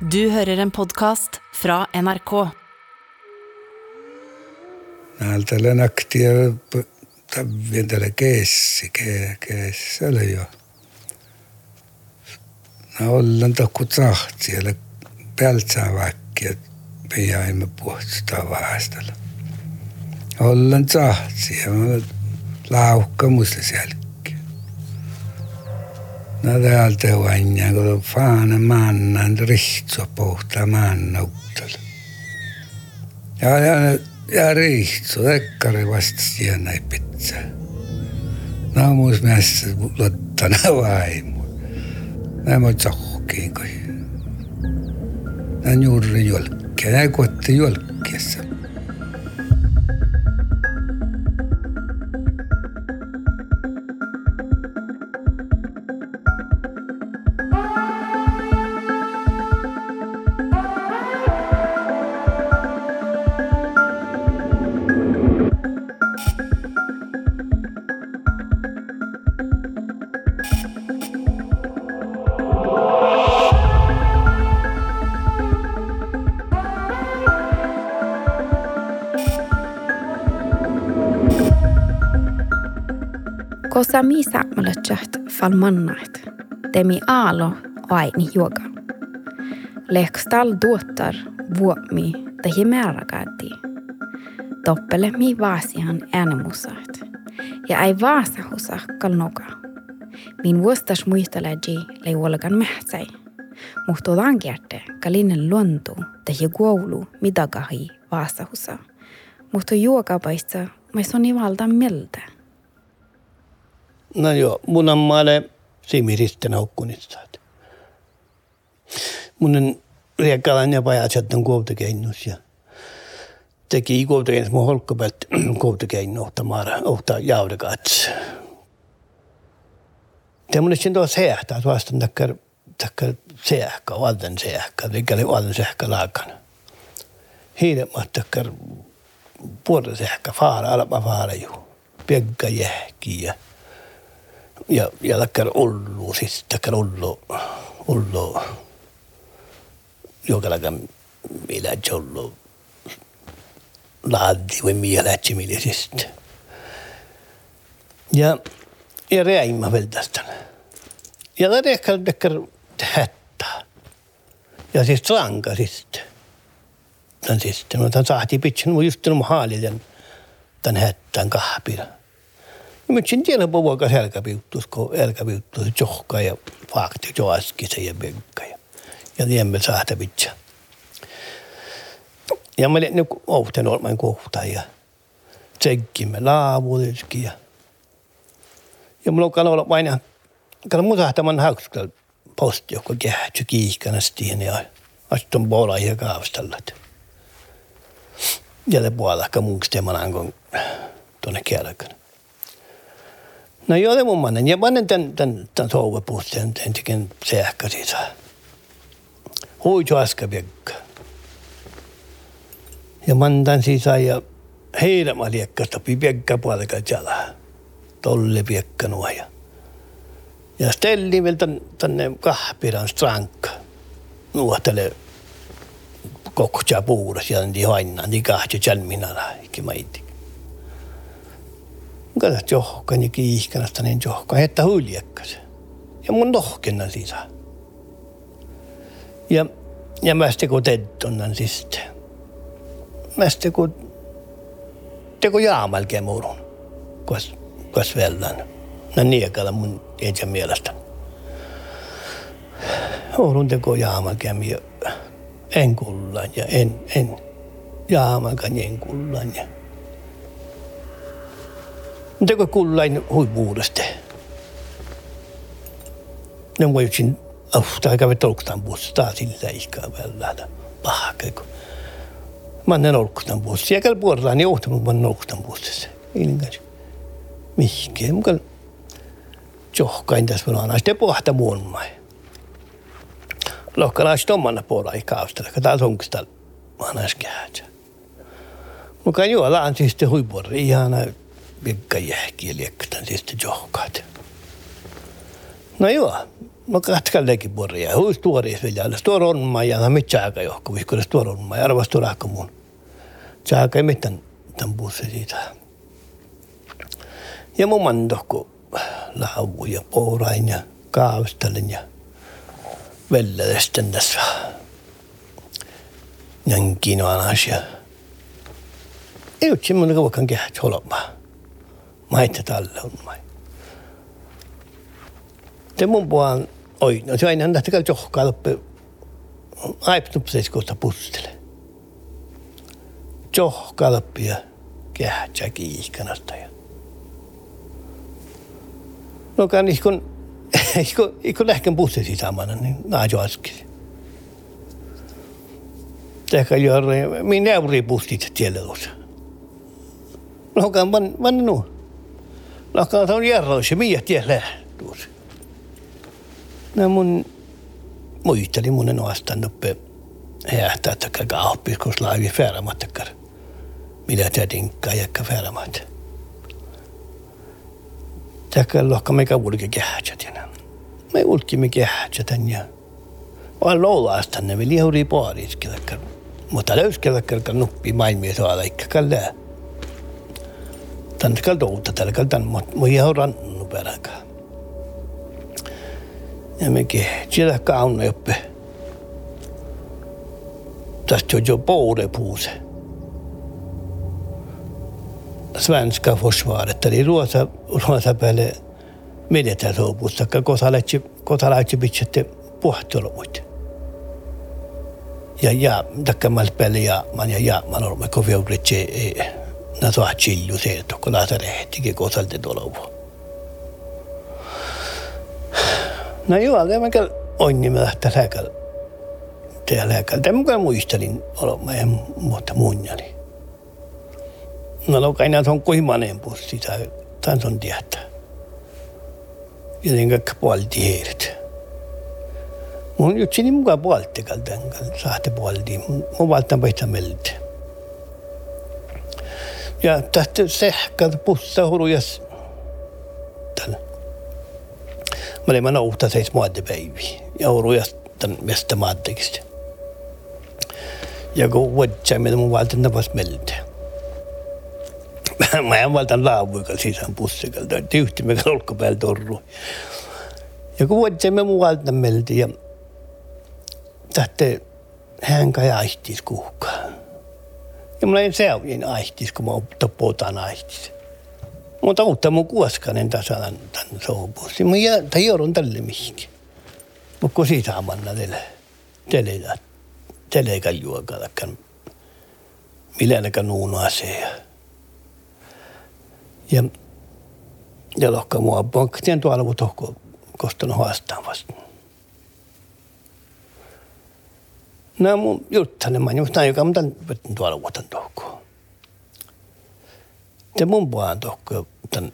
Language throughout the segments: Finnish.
Du hører en podkast fra NRK. tällä naktia tällä keessi, ke, keessi oli jo. No ollaan tokku tahti siellä peltsää väkkiä, pijaimme puhuttaa väestöllä. Ollaan tahti ja laukka musta Nad ajal tõuanja, kui tuleb faana manna, rihtsu puhta manna uhtad. Ja, ja, ja rihtsu, tekkari vastas tiianna ei pitsa. No muus mielestä lotta vaimu. Nämä on tsohkiin kuin. Nämä on juuri jolkkia, nämä kuotti jolkkia Kosa mi saamalatsat falmannait. Temi aalo aini juoga. Lehkstal tuottar vuomi tehi määräkaati. Toppele mi vaasihan äänemusaat. Ja ei vaasahusa kalnoka. Min vuostas muisteleji lei olgan mähtsäi. Muhto langierte kalinen luontu tehi kuoulu midagahi vaasahusa. Muhto juokapaista mai soni valta miltä. No joo, mun on maale simiristen haukkunissa. Mun on riekkalan ja pajatset on ja teki koulutukennus mun holkkapäät koulutukennus ohta maara, ohta jaudekats. Mun sitten tuossa seähtää, vastaan takkar, takkar seähkä, valten seähkä, rikkali valten seähkä laakana. Hiilemmat takkar puolta seähkä, faara, alapa faara juu. Piekka jähki ja ja, ja takkar ullu, siis takkar ullu, ullu, joka laga millä jollu laaddi või mia lätsimillisest. Ja, ja räägime veel tästä. Ja ta tekkar, tekkar hätta. Ja siis tranka siis. Tän siis, no tän sahti pitsin, mutta just tämän haaliden tän hättän kahpira. Mutta sen tiedä puhuakaan selkäpiuttus, kun selkäpiuttus johka ja fakti joaskise ja penkka ja, ja tiemme saada pitää. Ja mä nyt ohten olmaan kohta ja tsekkimme laavuudeskin ja ja mulla on kanoilla vain kan mun sahtaman haukskal posti, joka kähtsy kiihkanasti ja astun puolella ja kaavastallat. Ja le puolella, kun kun tuonne kielakana. No joo, mun. Ja panen tämän, tämän, tämän souvapuusteen, tämän tiken sähkö sisään. Huitu äsken piekka. Ja mantan sisään ja heidämä liekkasta piekka puolella jalaa. Tolle piekka nuoja. Ja stellin vielä tän, tänne kahpiran strankka. Nuohtele kokcha puuras ja niin hainnan, niin kahti jalminala, ikki maitti. Kada johkan ja kiihkanasta niin johkan, että huljekkas. Ja mun nohkennan sisään. Ja, ja mä sitten kun tettonnan sitten. Mä sitten kun teko jaamalkeen murun. Kas, kas vellan. Nä niekalla mun etsä mielestä. Oulun teko jaamalkeen ja en kullan ja en, en jaamalkan en kullan ja Teko kullain huipuudesta. Ne voi yksin auttaa käydä tolkustan puolesta sillä iskaa välillä. Pahka. Mä oon olkustan puolesta. Siellä puolella niin ohtanut mä oon olkustan puolesta. Ilman Mihkeä. Mukaan johkain tässä on aina. Sitten pohta muun omana puolella Mukaan juolaan siis sitten huipuolella. Ihana pikka jähkiä liekkatan sitten johkaat. No joo, no katkaa leki porja. Huis tuoris vielä. Tuo on ma ja na mit chaaga johku. Vihko tuo on ma. Arvas tuo rahka mun. Chaaga ei mitään tämän bussi siitä. Ja mun mandohku lauvu ja pourain ja kaavistelen ja vellesten tässä. Nyankin on asia. Ei ole semmoinen kauan kehät holomaa. Maitte talle on mai. Te mun puhan, oi, no se aina nähtä kalli johkaa loppu. Aipnupseis kohta pustele. Johkaa loppu ja kehtsä kiihkanasta. Ja. No kan ihkon, ihkon, ihkon lähkän pussesi samana, niin naajo askisi. Tehkä juuri, minä neuri pustit tielle osa. No kan man, man nu. Kan on järroisi, miä tielle tuossa. No mun muisteli mun en vastaan uppe hähtää, että kauppis, kun laivi. Mitä te tinkkaa jäkkä färamatta. Täkkä lohka meikä ulki ja Me ulki me kähtsät ja olen loulaasta ne vielä juuri puoliskelekkar. Mutta löyskelekkar nuppi maailmia saada ikkä Tän skal douta tällä kaltan, mutta ihan rannu peräkään. Ja mekin siellä kauna joppe. Tästä on jo pourepuuse. Svenska försvaret, eli ruosa, ruosa päälle militärsopusta, kotalaitsi, kotalaitsi pitsette puhtolomuit. Ja ja, takka mal päälle ja man ja ja man olemme 나서아치 요새 듣고 나서래 되게 고살때 돌아오고. 나요 아가 막을 언니마 따라갈 때라갈 때문에 뭐 이스터린 얼마에 못 모냐니. 나로 가이나 손고이 만에 보시다 단선 디았다. 이런가 그볼 디에르트 뭐 유치님 가볼 때갈 땐갈 사태 볼디 뭐 왔다 바이타 멜트 Ja tästä sähkät pussa hurujas tällä. Mä olin mä uutta seis muotipäivi. Ja hurujas tämän mistä maattekista. Ja kun vuodessa mitä mun valtaan napas meiltä. Mä en valtaan laavuikal sisään pussikalta. Tyyhti me olkapäällä torru. Ja kun vuodessa me mun valtaan meiltä ja tästä hän kai aihtis kuhkaa. Ja mulla ei seuvin aihtis, kun mä tappotan aihtis. Mutta uutta mun kuoskanen tasalan tämän soupussi. Mä jää, joudun tälle mihinkin. Mutta kun siitä amanna teille, teille, teille juokalakan, millään nuunaa se. Ja, ja, lohka mua pankktien tuolla, kun tohko haastaan vastaan. No just näin, joka mä tän vetin tuolla vuotan tohkoon. Te mun puhan tohko tän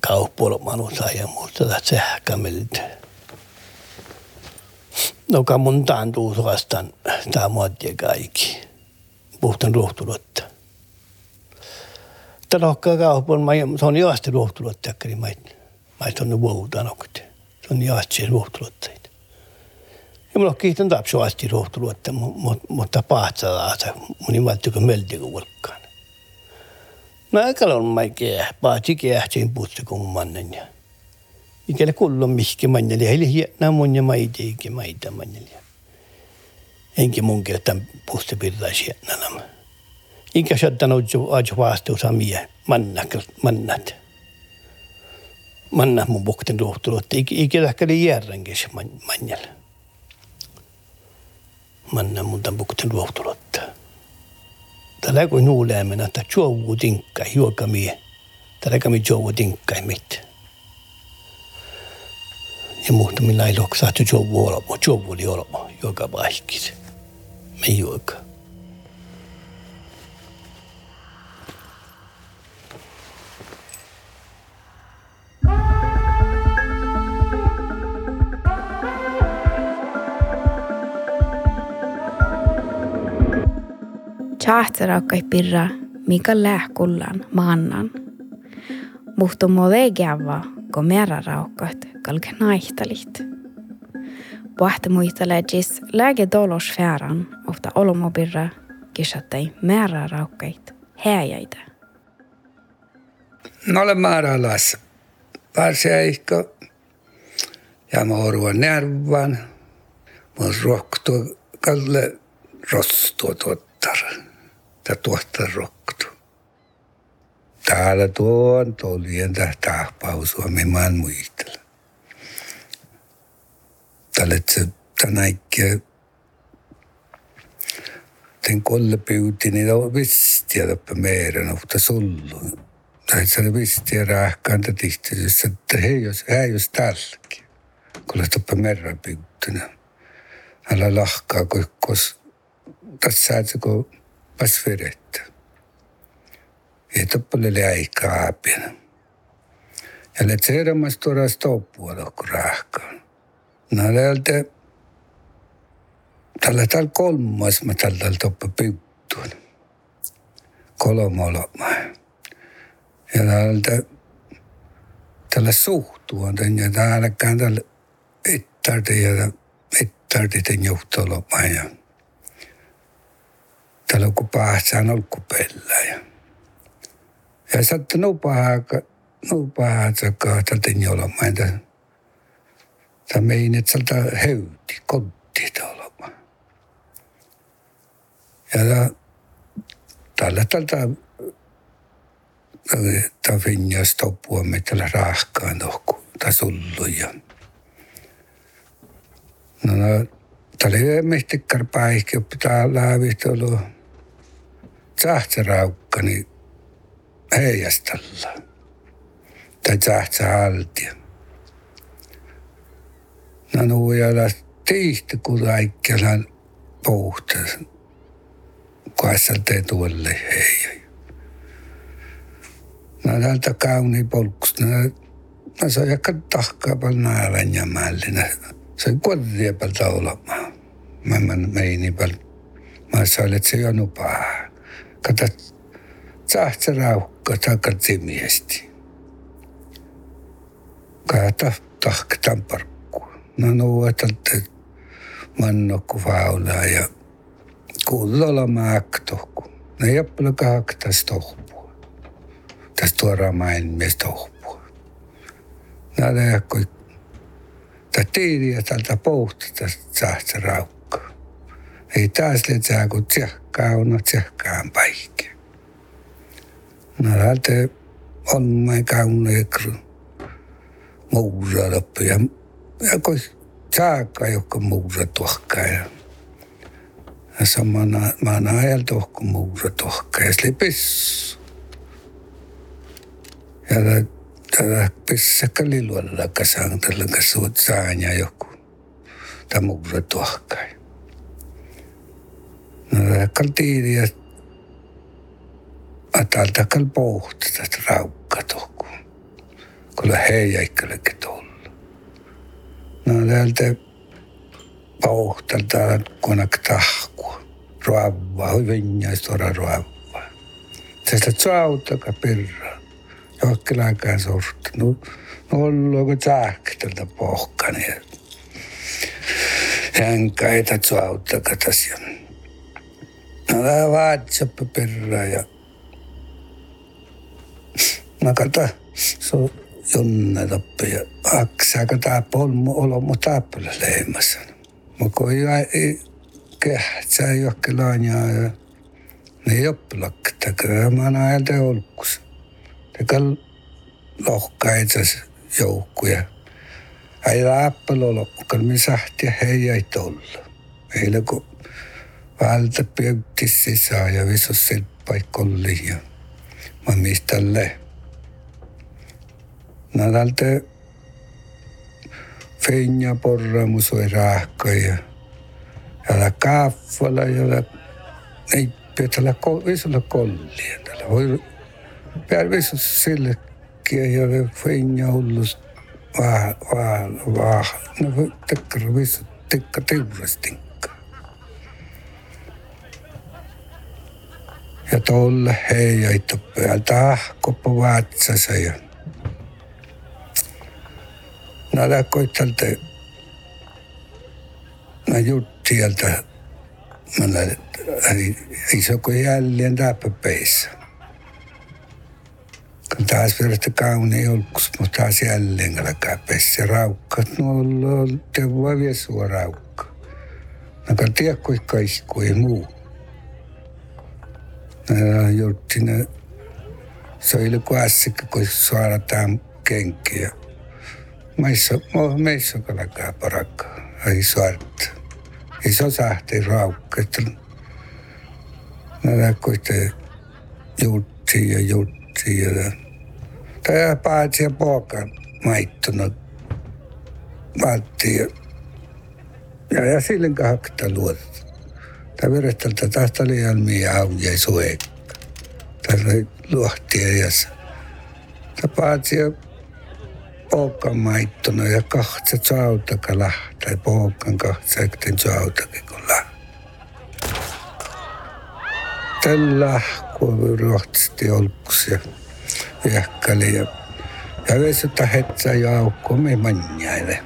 kauppuolo manu sai ja muusta tätä sähkämeltä. No ka mun taantuu suastaan tää muotia kaikki. Puhtan se on joasti ruohtulotta, niin mä on vuotaan okte. Se on ruohtulotta. Ja mulla kiitän tapsu asti ruhtulu, että mutta pahtsaa se mun imaltuko meltiku vulkkaan. Mä aikalla on maikea, paatsi kehtsin puutsi kun mannen ja. Ikällä kullon mihki manneli, heille hienä mun ja maitiikin maita manneli. Enkä mun kertaan puutsi pirtaisi hienä Ikä shottan oju aju vastuusa mie, mannat, mannat. Mun bukten ruhtulu, että ikä lähkäli järrenkin mannella manna mun tämän bukten ruohtulottaa. Tällä kun nuuleemena, että juovu tinkkai, juoka mie. Tällä kami juovu tinkkai mit. Ja muuta minä ei loksaa, että juovu olmo, juovu oli olmo, joka vaihkis. Me juoka. Chahteraukkai pirra, mikä lähkullan maannan. Muhtu modegiava, kun merä raukkat kalke naihtalit. Vahte muistelegis lääge dolosfääran, ofta olomobirra kisattai määrä raukkeit, häjäitä. No olen määrälässä. Varsiaikka. Ja mä oruan närvan. Mä rohtu kalle rostua tuottar. Tää tuottar roktu. Täällä tuon tolien tähtääpau Suomi maan muistella. Tälle se tänäikkiä den kolle pyytin, niin on vistiä läppä meidän, mutta sullu. Tai se oli vistiä rääkkään tihtisyys, että hei jos, hei jos tälläkin. Kun olet läppä merran pyyttinä. Älä lahkaa, kos tässä se kun pas verettä. Ei toppele aikaa apina. Ja let seuraamassa tuoda kun rääkkään. No täältä tällä tällä kolmas mä tällä toppa pyttuun. Kolmolomaa. Ja täältä tällä suhtuun ja täälläkään tällä ittarti ja ittarti tän johtolomaa ja tällä kun päästään olkupellä ja ja sitten nupahaa nupahaa tsakaa tältä jolomaa Tämä mein, että sieltä heyti, kontti tuolla. Ja tällä tältä ta finja stoppua me tällä rahkaan tohku ta sullu ja no no tällä ei mehtikkar paikki pitää tsahtsa raukka niin heijastalla tai tsahtsa haltia no nuujalla tihti kun aikkelan puhtaisen kahdeksalta tuolle hei. No täältä kauni polkus. No, se on tahkaa paljon näävän ja mällinen. sa ei kordi ei pea laulama. ma olen meini peal, ma saan, et see ei olnud paha. aga ta tahtis rauhka, ta hakkab timmi hästi. aga ta tahk tamparku, no no võtad, et ma olen nagu vaula ja kuulda olema hakk-tohku. no ja pole ka hakkas tohku, ta tore maailm, mis tohku. Nad ei hakka Tämä tiiriä tältä pohti tästä saasta raukka. Ei taas letsää kun tsehkaa on tsehkaan paikki. No täältä on mai kauneekru muura loppu ja, ja kun saakka joka muura tuokkaa ja samana man ajal tohku muura tohka ja sli pissu. Ja tätä pissäkkä lilualla kasang tällä kasuut saanya joku. Tämä muura tohka. No kaltiiri ja atalta kal pohti tästä raukka tohku. Kyllä heijäikkäläkin tuolla. No täältä pauhtalta konak tahkua. Ruavaa, hyvin ja stora ruavaa. Tästä tsautaka pirra. Johkelaakaan sortta. No, no olluuko tsähkältä pohkani. Hänkäitä tsautaka tässä. No tää vaatsappa pirra ja mä kata, se on jonne tappi ja aksaaka tää polmu olo mu tappilla leimassa. Mä kun ei kehtsää johonkin ja ne ei oppilakta, kyllä mä oon ajalta olkus. Teka lohkaita joukkuja. Ei läppälä loppukaan, me sahtia hei ei tolla. Meillä kun vältä pöytti sisään ja visus silppaikkolli ja mä mistä le. Tältä Feinja porra musoi rahka ja ja la kaffala ja la ei pitää la visulla kollia. Voi Tal se les que ver feña o los va va va no te crees te te ja tol hei aitab pealta koppu vaatsa ja nad hakkasid talt no jutti sieltä mä ei se kun jäljen täppäpeissä Taas verratta kauni julkus, mutta taas jälleen alkaa pessä raukkat. No on tevua viesua raukka. Kan tiedä kuinka isku ei muu. Juttin, se oli kuin ässikkä, kun suorataan kenkiä. Meissä, meissä alkaa parakka. Ei suorta. Ei se sahti raukka. Mä kuitenkin jutti ja jutti ja Paitsi ja poika maittunut Matti. Ja, ja silloin kahakta luot. Tämä veresteltä tästä oli jalmia auja suekka. Tässä oli luohtia ja Tämä paitsi ja poika maittunut ja kahtsa sautaka lähtee. Ja poikan kahtsa ekten sautakin kun lähtee. Tällä kun ruotsasti olksia viehkali ja, ja vesutta hetsä ja aukko me manjaille.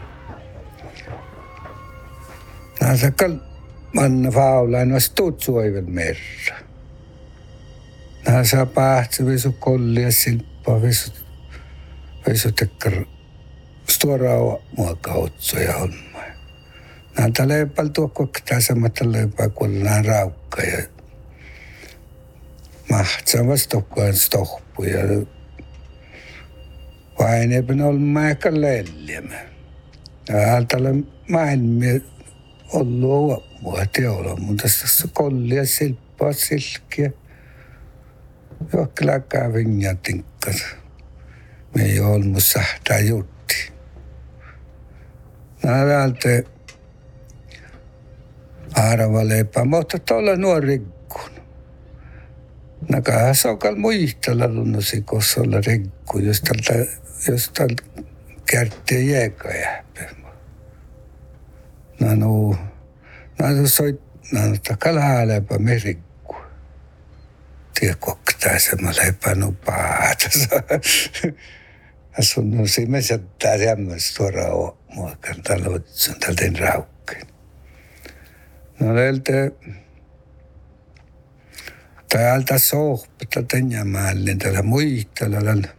Nasakal manna faulain was tuut suoivel merra. Nasa pahtsi visu kolli ja silppa visu, visu tekkar stora muokka otsoja homma. Nanta leipal tuokko tasamatta leipaa kuullaan raukka ja mahtsa vastokkaan stohpu ja vainepin olemme aika lelliämä. Täältä maailmia ollut mua teolla, mutta tässä kollia silppaa silkkiä. Johkilla kävin ja tinkkas. Me ei ollut sähtää jutti. Nää täältä arva leipää, mutta tuolla nuori rikkun. Nakaa sokal muistella lunnosi kosolla rinkku, jos tältä just Gert Jäger jääb. Nanu, nanu soit, nanu takala läpa merikku. Tie koktaa semmoilla epänupaata. Asun usimme sieltä tämmöistä suoraan muokan taloutsun tältä raukkeen. No leiltä, tai alta sohpa, tältä jämällinen, tältä muihtalla, tältä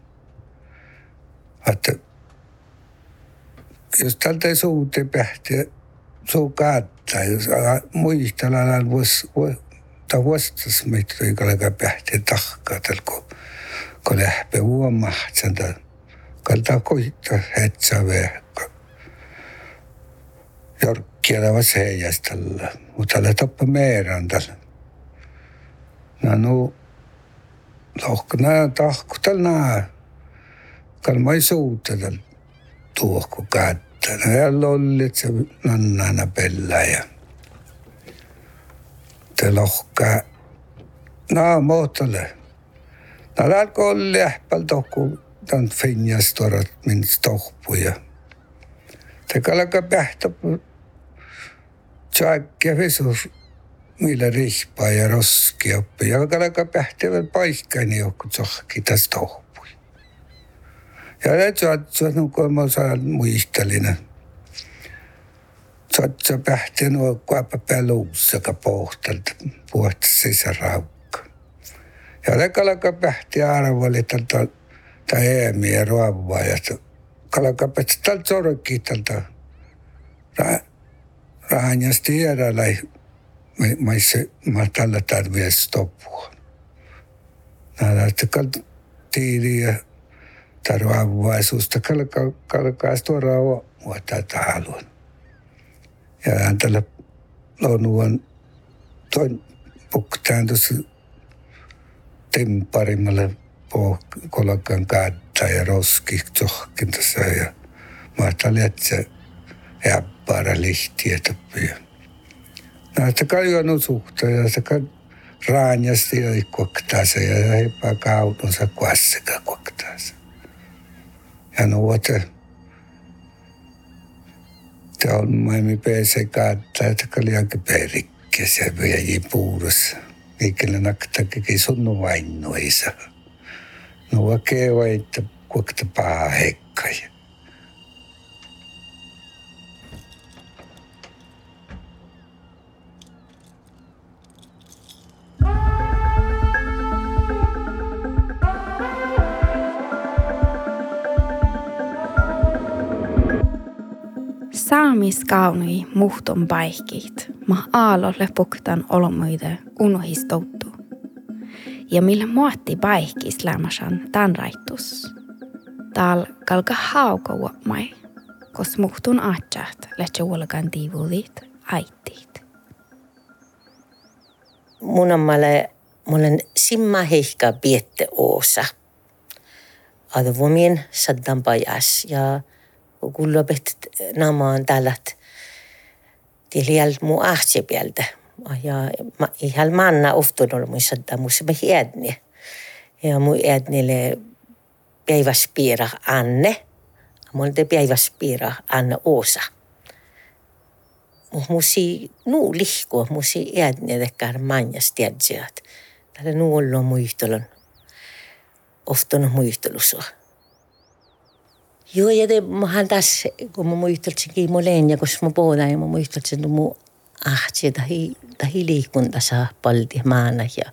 jos tältä suuti pähti suu kaattaa, jos muistellaan vois, ta vastas meitä ei kalka pähti tahkaa kun kun lähpe huomahtsan tällä kalta koittaa hetsä vehka. Jorkkiela vas heijastella, mutta tällä toppa meerän tällä. No, no, tahku tällä kalma ei suuteta tuohku kättä. Ja lollit se nannana pellää ja te lohkaa. Muutole. No, alkoi lähpäl tohku tämän finjas tuoda min stohpuja. Te kalka pähtä tsaakkia visus millä rihpaa ja roskia oppi. Ja kalka pähtävän paikkaani joku tsohki tästä tohpu. Ja det så att så nu kommer så muistelinen. Så att så pähti nuo kuapa peluussaka pohtalta puhta sisäraukka. Ja ne kalaka pähti arvoli tältä tai eemiä ruovaa ja kalaka pähti tältä sorokki tältä rahanjasti tiedällä maissa mä tällä tarvitse stoppua. Nää, että tiiri ja tarvaavaisuusta kalkaa, kalkaa tuoda muotaa haluan. Ja hän tällä luonnuvan toin puktaan tuossa temparimalle kolkan kaattaa ja roski tsohkin tässä ja mä ajattelin, että se jäppara lihtiä tappia. No, että kajuan suhteen ja se raanjasti ja se ja heipää kautunsa kuasseka kuoktaa Ja nuote. Det on maailmi pääse kaattaa, että kaljanke perikki se vielä puudussa. Ikinä naktakin sunnu vain noisa. No keva, että kuokta paha hekkaja. Kaunui muhton paikkiit, ma aalolle puktan olomuide unohistoutu. Ja millä muotti paikkiis lämmäsän tämän raittus. Täällä kalka hauka uopmai, kos muhtun aatsaat lehti uolkan tiivudit aittiit. Mun ammalle, mulle simma heikka piette oosa. Advomien saddan pajas ja kuulubet namaan tällät tiljäl mu ahtse pieltä. Ja ihan manna oftun ollut mun saddan mussa me hiedni. Ja mu ednille päiväs piira Anne. Mulla te päiväs piira Anne Oosa. Musi nuu lihko, musi tekkär manjas tiedsiät. Tällä nuu ollut muistelun. Ofton muistelussa. Joo, ja te, mähän tässä, kun mä muisteltsinkin moleen, ja kun mä puhutaan, ja mä muisteltsin, että mun ahti, tahi, tahi liikunta saa palti maana, ja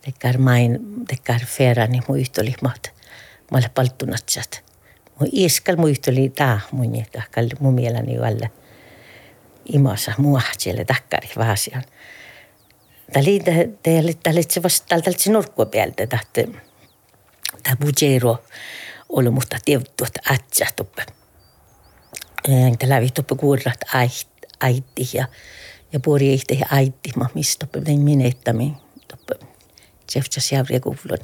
tekkär main, tekkär ferran, niin muisteli, mä olen palttunatsat. Mun iskal muisteli tää mun, kahkal mun mieleni alla imassa mun ahtielle takkari vaasian. Tämä oli, tämä oli tämä oli päältä, tämä bujero, oli tiedettu, että ätsä tuppe. Enkä lävi tuppe kuurat äiti ja, ja puori ehti äiti, mä mistä tuppe tein minettämin tuppe. Tseftsas jävriä kuvlun.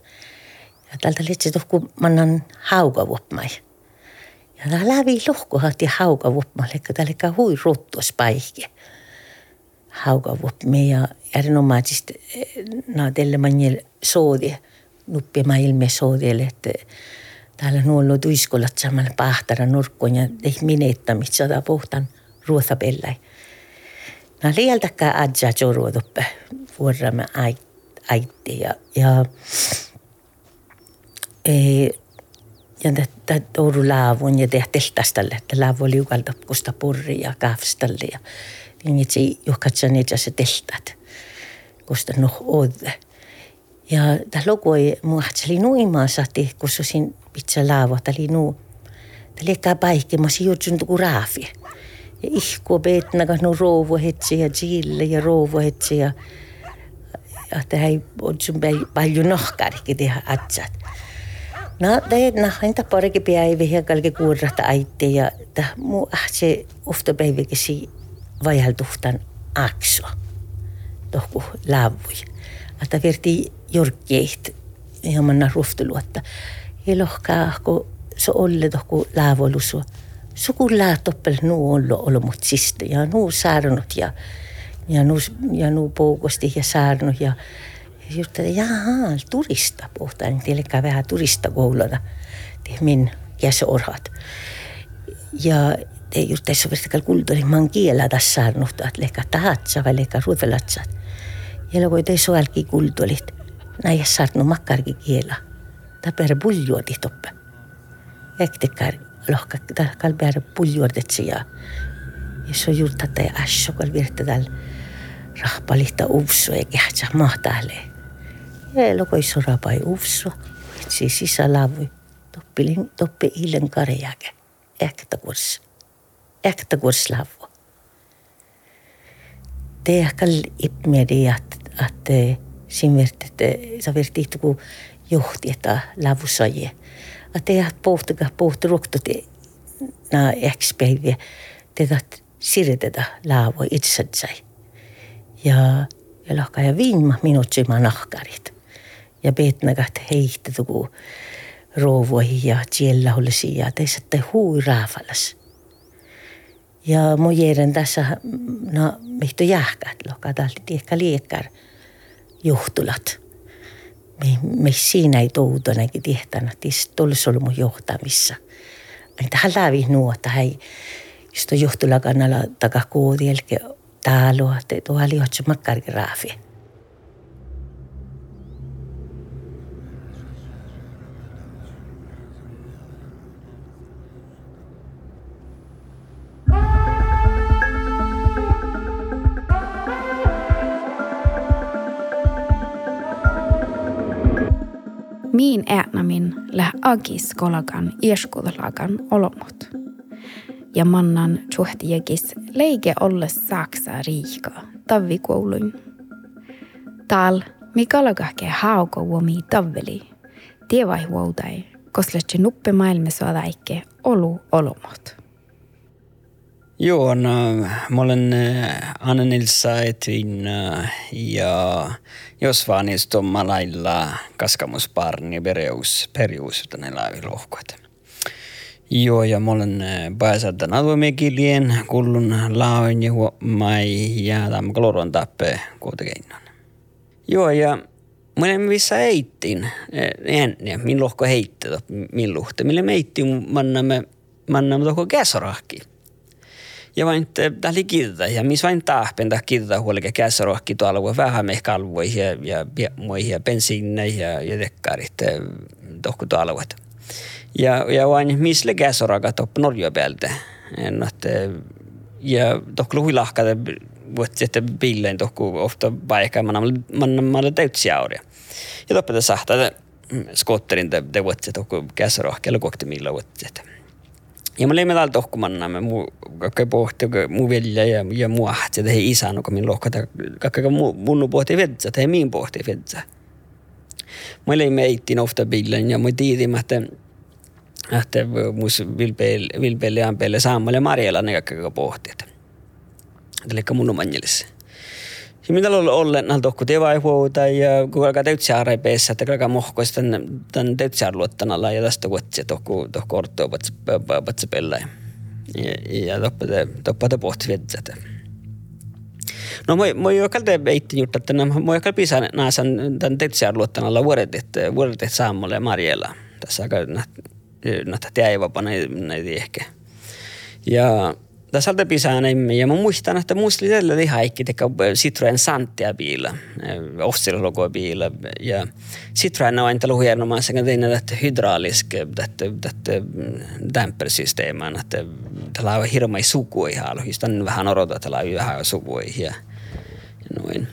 Ja tältä litsi tuhku mannan hauka vuopmai. Ja tää lävi lohkohat ja hauka vuopmai, että täällä hui ruttuas paikki. Hauka vuopmai ja erinomaisesti naa teille manjel soodi, nuppi ilme soodille, että täällä on ollut uiskolat samalla pahtara nurkkoon ja tehty minettämistä sada puhtaan ruotsapelläi. Mä lieltäkään adja joruotuppe vuoromme aitti ja, ja, e, ja tätä touru laavun ja tehdä tehtäställe, että laavu oli jukalta kusta purri ja kaavstalle ja niin itse juhkatsa niitä se tehtät, kusta noh odde. Ja tämä luku ei muahtseli nuimaan saati, kun se siinä pitää laava, tämä oli nuu. Tämä liekkaa paikki, mä sijoitsun tuku raafi. Ja ihku peetna, kun nu rouvu hetsi ja jille ja rouvu hetsi ja tämä ei ole paljon nohkarikin tehdä atsat. No, tämä nahain ta parikin päivä ja kalki kuurrata aitte ja tämä muu se ofta päiväkin si vajaltuhtan akso. Tohku laavui. Että verti jorkkeet ja manna ruftuluotta. Ja lohkaa, kun se olle tohku laavolusua. Sukullaa toppel nuu ollu olomut sistä ja nuu saarnut ja ja nuu, ja nuu poukosti ja saarnut ja että jaha, turista puhutaan, niin teille vähän turista kouluta, min käsorhat. Ja te just tässä vertikal kulttuuri man kielä tässä saarnut, että leka tahatsa vai leka ruotalatsat. Ja kun te soalki kulttuurit, näin saarnu makkarki kielä. Ta per buljuoti toppe. Ektekar lohka, ta kal per buljuotetsi ja se on juuri tätä ässö, kun virta täällä rahpalihta uvso ja kähtsä mahtahle. Ja lokoi sorapai uvso, itse sisälavui, toppilin, toppi illen karjake, äkta kurs, äkta kurs lavu. Det är kall med det att, att virti, sa virti kun juhtieta lavusoje. A teat pohtuka pohtu ruhtute na ekspäiviä tegat siritetä laavo itsensä. Ja elohka ja viinma minut syymä nahkarit. Ja peetnagat heihtetuku roovoihin ja tsiellahulisiin ja teisette huui raafalas. Ja mu jären tässä, no, mihto jähkät, lohka tälti ehkä liekar juhtulat. Me, me siinä ei touta näkin tihtana, tis tuolla ollut mun johtamissa. Tähän lävi nuota, hei, just johtula kannalla takakoodi, eli talo, että tuolla oli otsu makkarki äänamin lä agis kolagan ieskudlagan olomut. ja mannan suhtiekis leike olles saksa riika tavvikouluin. Tal mikalagahke hauko uomi tavveli, tievai huoutai, kosletse nuppe maailmassa olu olomot. Joo, no, mä olen äh, Anna Nilsa Etyin äh, ja jos vaan niin lailla kaskamusparni perius, perius tänne lohkoita. Joo, ja mä olen äh, pääsältä alueemekilien kullun laoin ja mai ja tämä koloron tappe kuitenkin. Joo, ja mä olen missä en, min lohko heitti, min luhte, mille me eittiin mannamme, mannamme tohko käsorahki. Ja vain tällä kirta, ja missä vain tahpen tähän kirta huolikin käsorahki tuolla, vähän mehkä alvoihin ja, ja, ja bensiineihin ja, ja dekkarit tuolla ja, ja vain misle käsoraga top Norja päältä. Että, ja tohko huilahkata vuotta sitten billeen tohko ofta paikkaa manna manna manna täytsiauria. Ja toppeta sahtaa skotterin te, vuotta tohko käsorahkella kokti millä vuotta. Ja mä leimme täällä tohkumannamme, mu kakka pohti, mu velja ja, ja mu ahtsi, että hei isä, no kun min lohkata, kakka mu, mun pohti vedza, että hei min pohti vedza. Mä leimme eittiin ofta billen ja mä tiidimme, että että mus vilpeille ampeille saamalle Marjalla ne kaikki pohtiet. Eli mun omanjelissa. Ja mitä on ollen näin tohku tevaihuuta ja kun alkaa täytsiä peessä, että alkaa mohkoista tämän, tämän täytsiä luottanalla ja tästä vuotsia tohku tohku ortoa patsi pellä. Ja, toppa te pohti vetsät. No mä, mä jo kalta veitti juttu, että mä jo kalta pisän naasan tämän täytsiä luottanalla vuodet, vuodet saamalle Marjalla. Tässä aika näitä teivapana näitä ehkä. Ja tässä alta pisään ja mä muistan, että muistin tällä lihaikki teka Citroen Santia biila, offsilla biila. Ja Citroen on inte hienomaisen, että tein tätä hydraulisk, tätä, tätä dämpersysteeman, että tällä on hirveä sukui haluan, vähän odottaa, että tällä on vähän sukui ja, ja noin.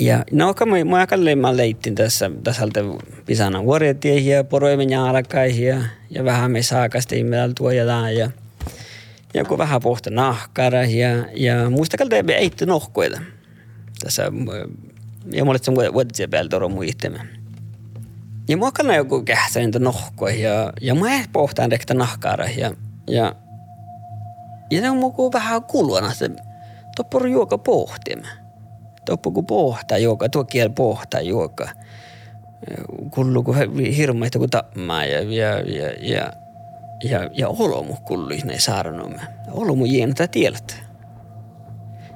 Ja no, mä, mä kalleen mä leittin tässä, tässä pisana vuoretiehiä ja poroimen ja, ja vähän me saakasti meillä tuojataan ja, ja kun vähän pohta nahkara ja, ja muista kalleen eitti nohkoita. Tässä, ja mulle se vuotia päältä on muistemme. Ja mua kallaan joku kähtsä niitä nohkoja ja, ja mä pohtaan rekta nahkara ja, ja, ja ne on muku vähän kuluana, että toppuru juoka pohtimme toppu ku pohta joka, tuo kiel pohta joka. Kullu ku hirmaita ku tapmaa ja, ja, ja, ja, ja, ja olomu ne saaranomme. Olomu jienata tieltä.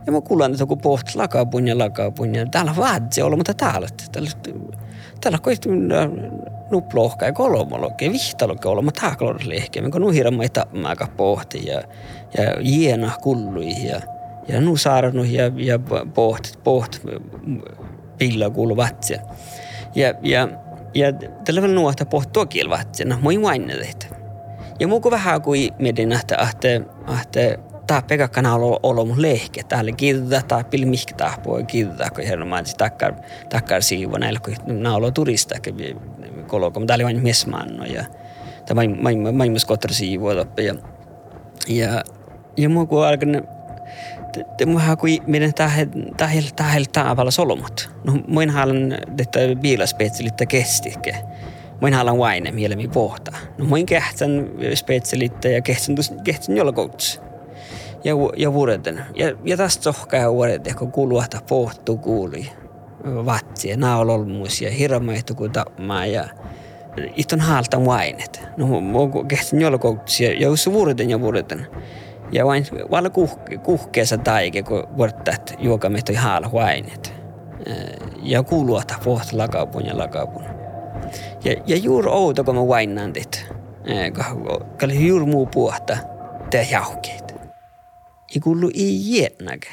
Ja mä kuulen, että kun pohti lakapun ja lakapun ja täällä vaatsi olo, mutta täällä, täällä, täällä koitti nuplohka ja kolmolokke, vihtalokke olo, mutta täällä lehkeä, kun nuhirama ei tapmaa pohti ja, ja jiena kullui ja, ja nu saarannut ja, ja poht, poht pilla kuulu vatsia. Ja, ja, ja tällä välillä nuohta poht tokiel vatsia, no mainne teitä. Ja muuko vähän kuin mietin, että ahte, ahte tämä pekakkana on ollut mun lehke. Täällä kiitetään, tämä pili mihkä tahpoi kiitetään, kun ihan mainitsi takkar, takkar siivu näillä, kun nämä on turista, tämä oli vain miesmanno ja tämä maailmassa kotra siivu ja, ja, ja muuko alkanut det må ha kui meidän tähel tähel tähel tavalla solomot. No muin halan että bilaspetselitta kestikke. Muin halan vaine mielemi pohta. No muin kehtän spetselitta ja kehtän kehtän jolla kouts. Ja ja vuoreten. Ja ja tästä sohkaa vuodet kun kuluahta pohtu kuuli. Vatsi ja naololmuus ja hirmaihtu kun tapmaa ja Itton haalta vainet. No mu kehtän jolla kouts ja jos vuoreten ja vuoreten. Ja vain valla kuhke, kuhkeessa taike, kun vuortat juokamehto haala huainet. Ja kuuluata pohta lakapun ja lakapun. Ja, ja juuri outo, kun mä vainnan dit. Kun juuri muu puhta, te jaukeet. I kuulu i jätnäke.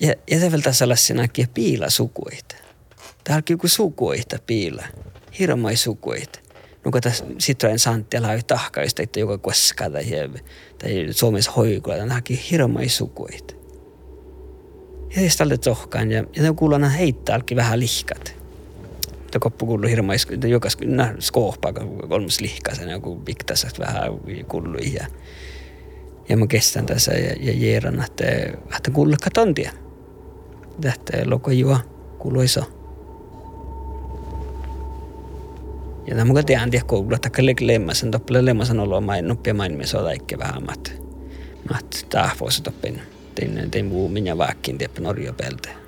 Ja, ja se vielä sellaisena piila sukuita. Täällä on joku sukuita piila. Hirmai sukuita nuko tässä Citroen Santtialla on tahkaista, että joka koskaa tai, tai Suomessa hoikulla, tai nämäkin hirmai sukuit. Ja sitten tälle tohkaan, ja, ja ne heittää vähän lihkat. Ta koppukullu hirma jokas nah, skoopa kolmas lihkasen joku piktaset vähän kullu ja ja mä kestän tässä ja, ja jeeran, että, että kullekka tontia. Tähtä loko juo kuluisa. Ja tämä mukaan tiedän, että koululla takia lemmasen, toppele lemmasen olo main nuppia main me soda ikke vähän. Mat tahvoisa toppin. Tein, tein muu minä vaakkin tiedä Norjo pelteen.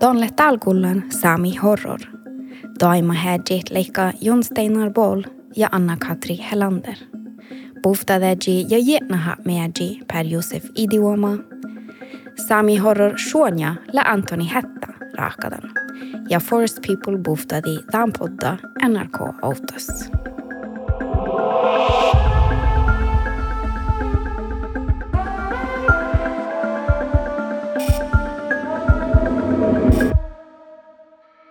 Donle talkullan Sami Horror. Daima hädjit leikka Jon Steinar Boll ja Anna-Katri Hellander. Buftadeji ja jetnaha meji per Josef Idioma. Sami Horror Shonja la Antoni Hetta raakadan. Ja Forest People buftadi tämän podda NRK Autos.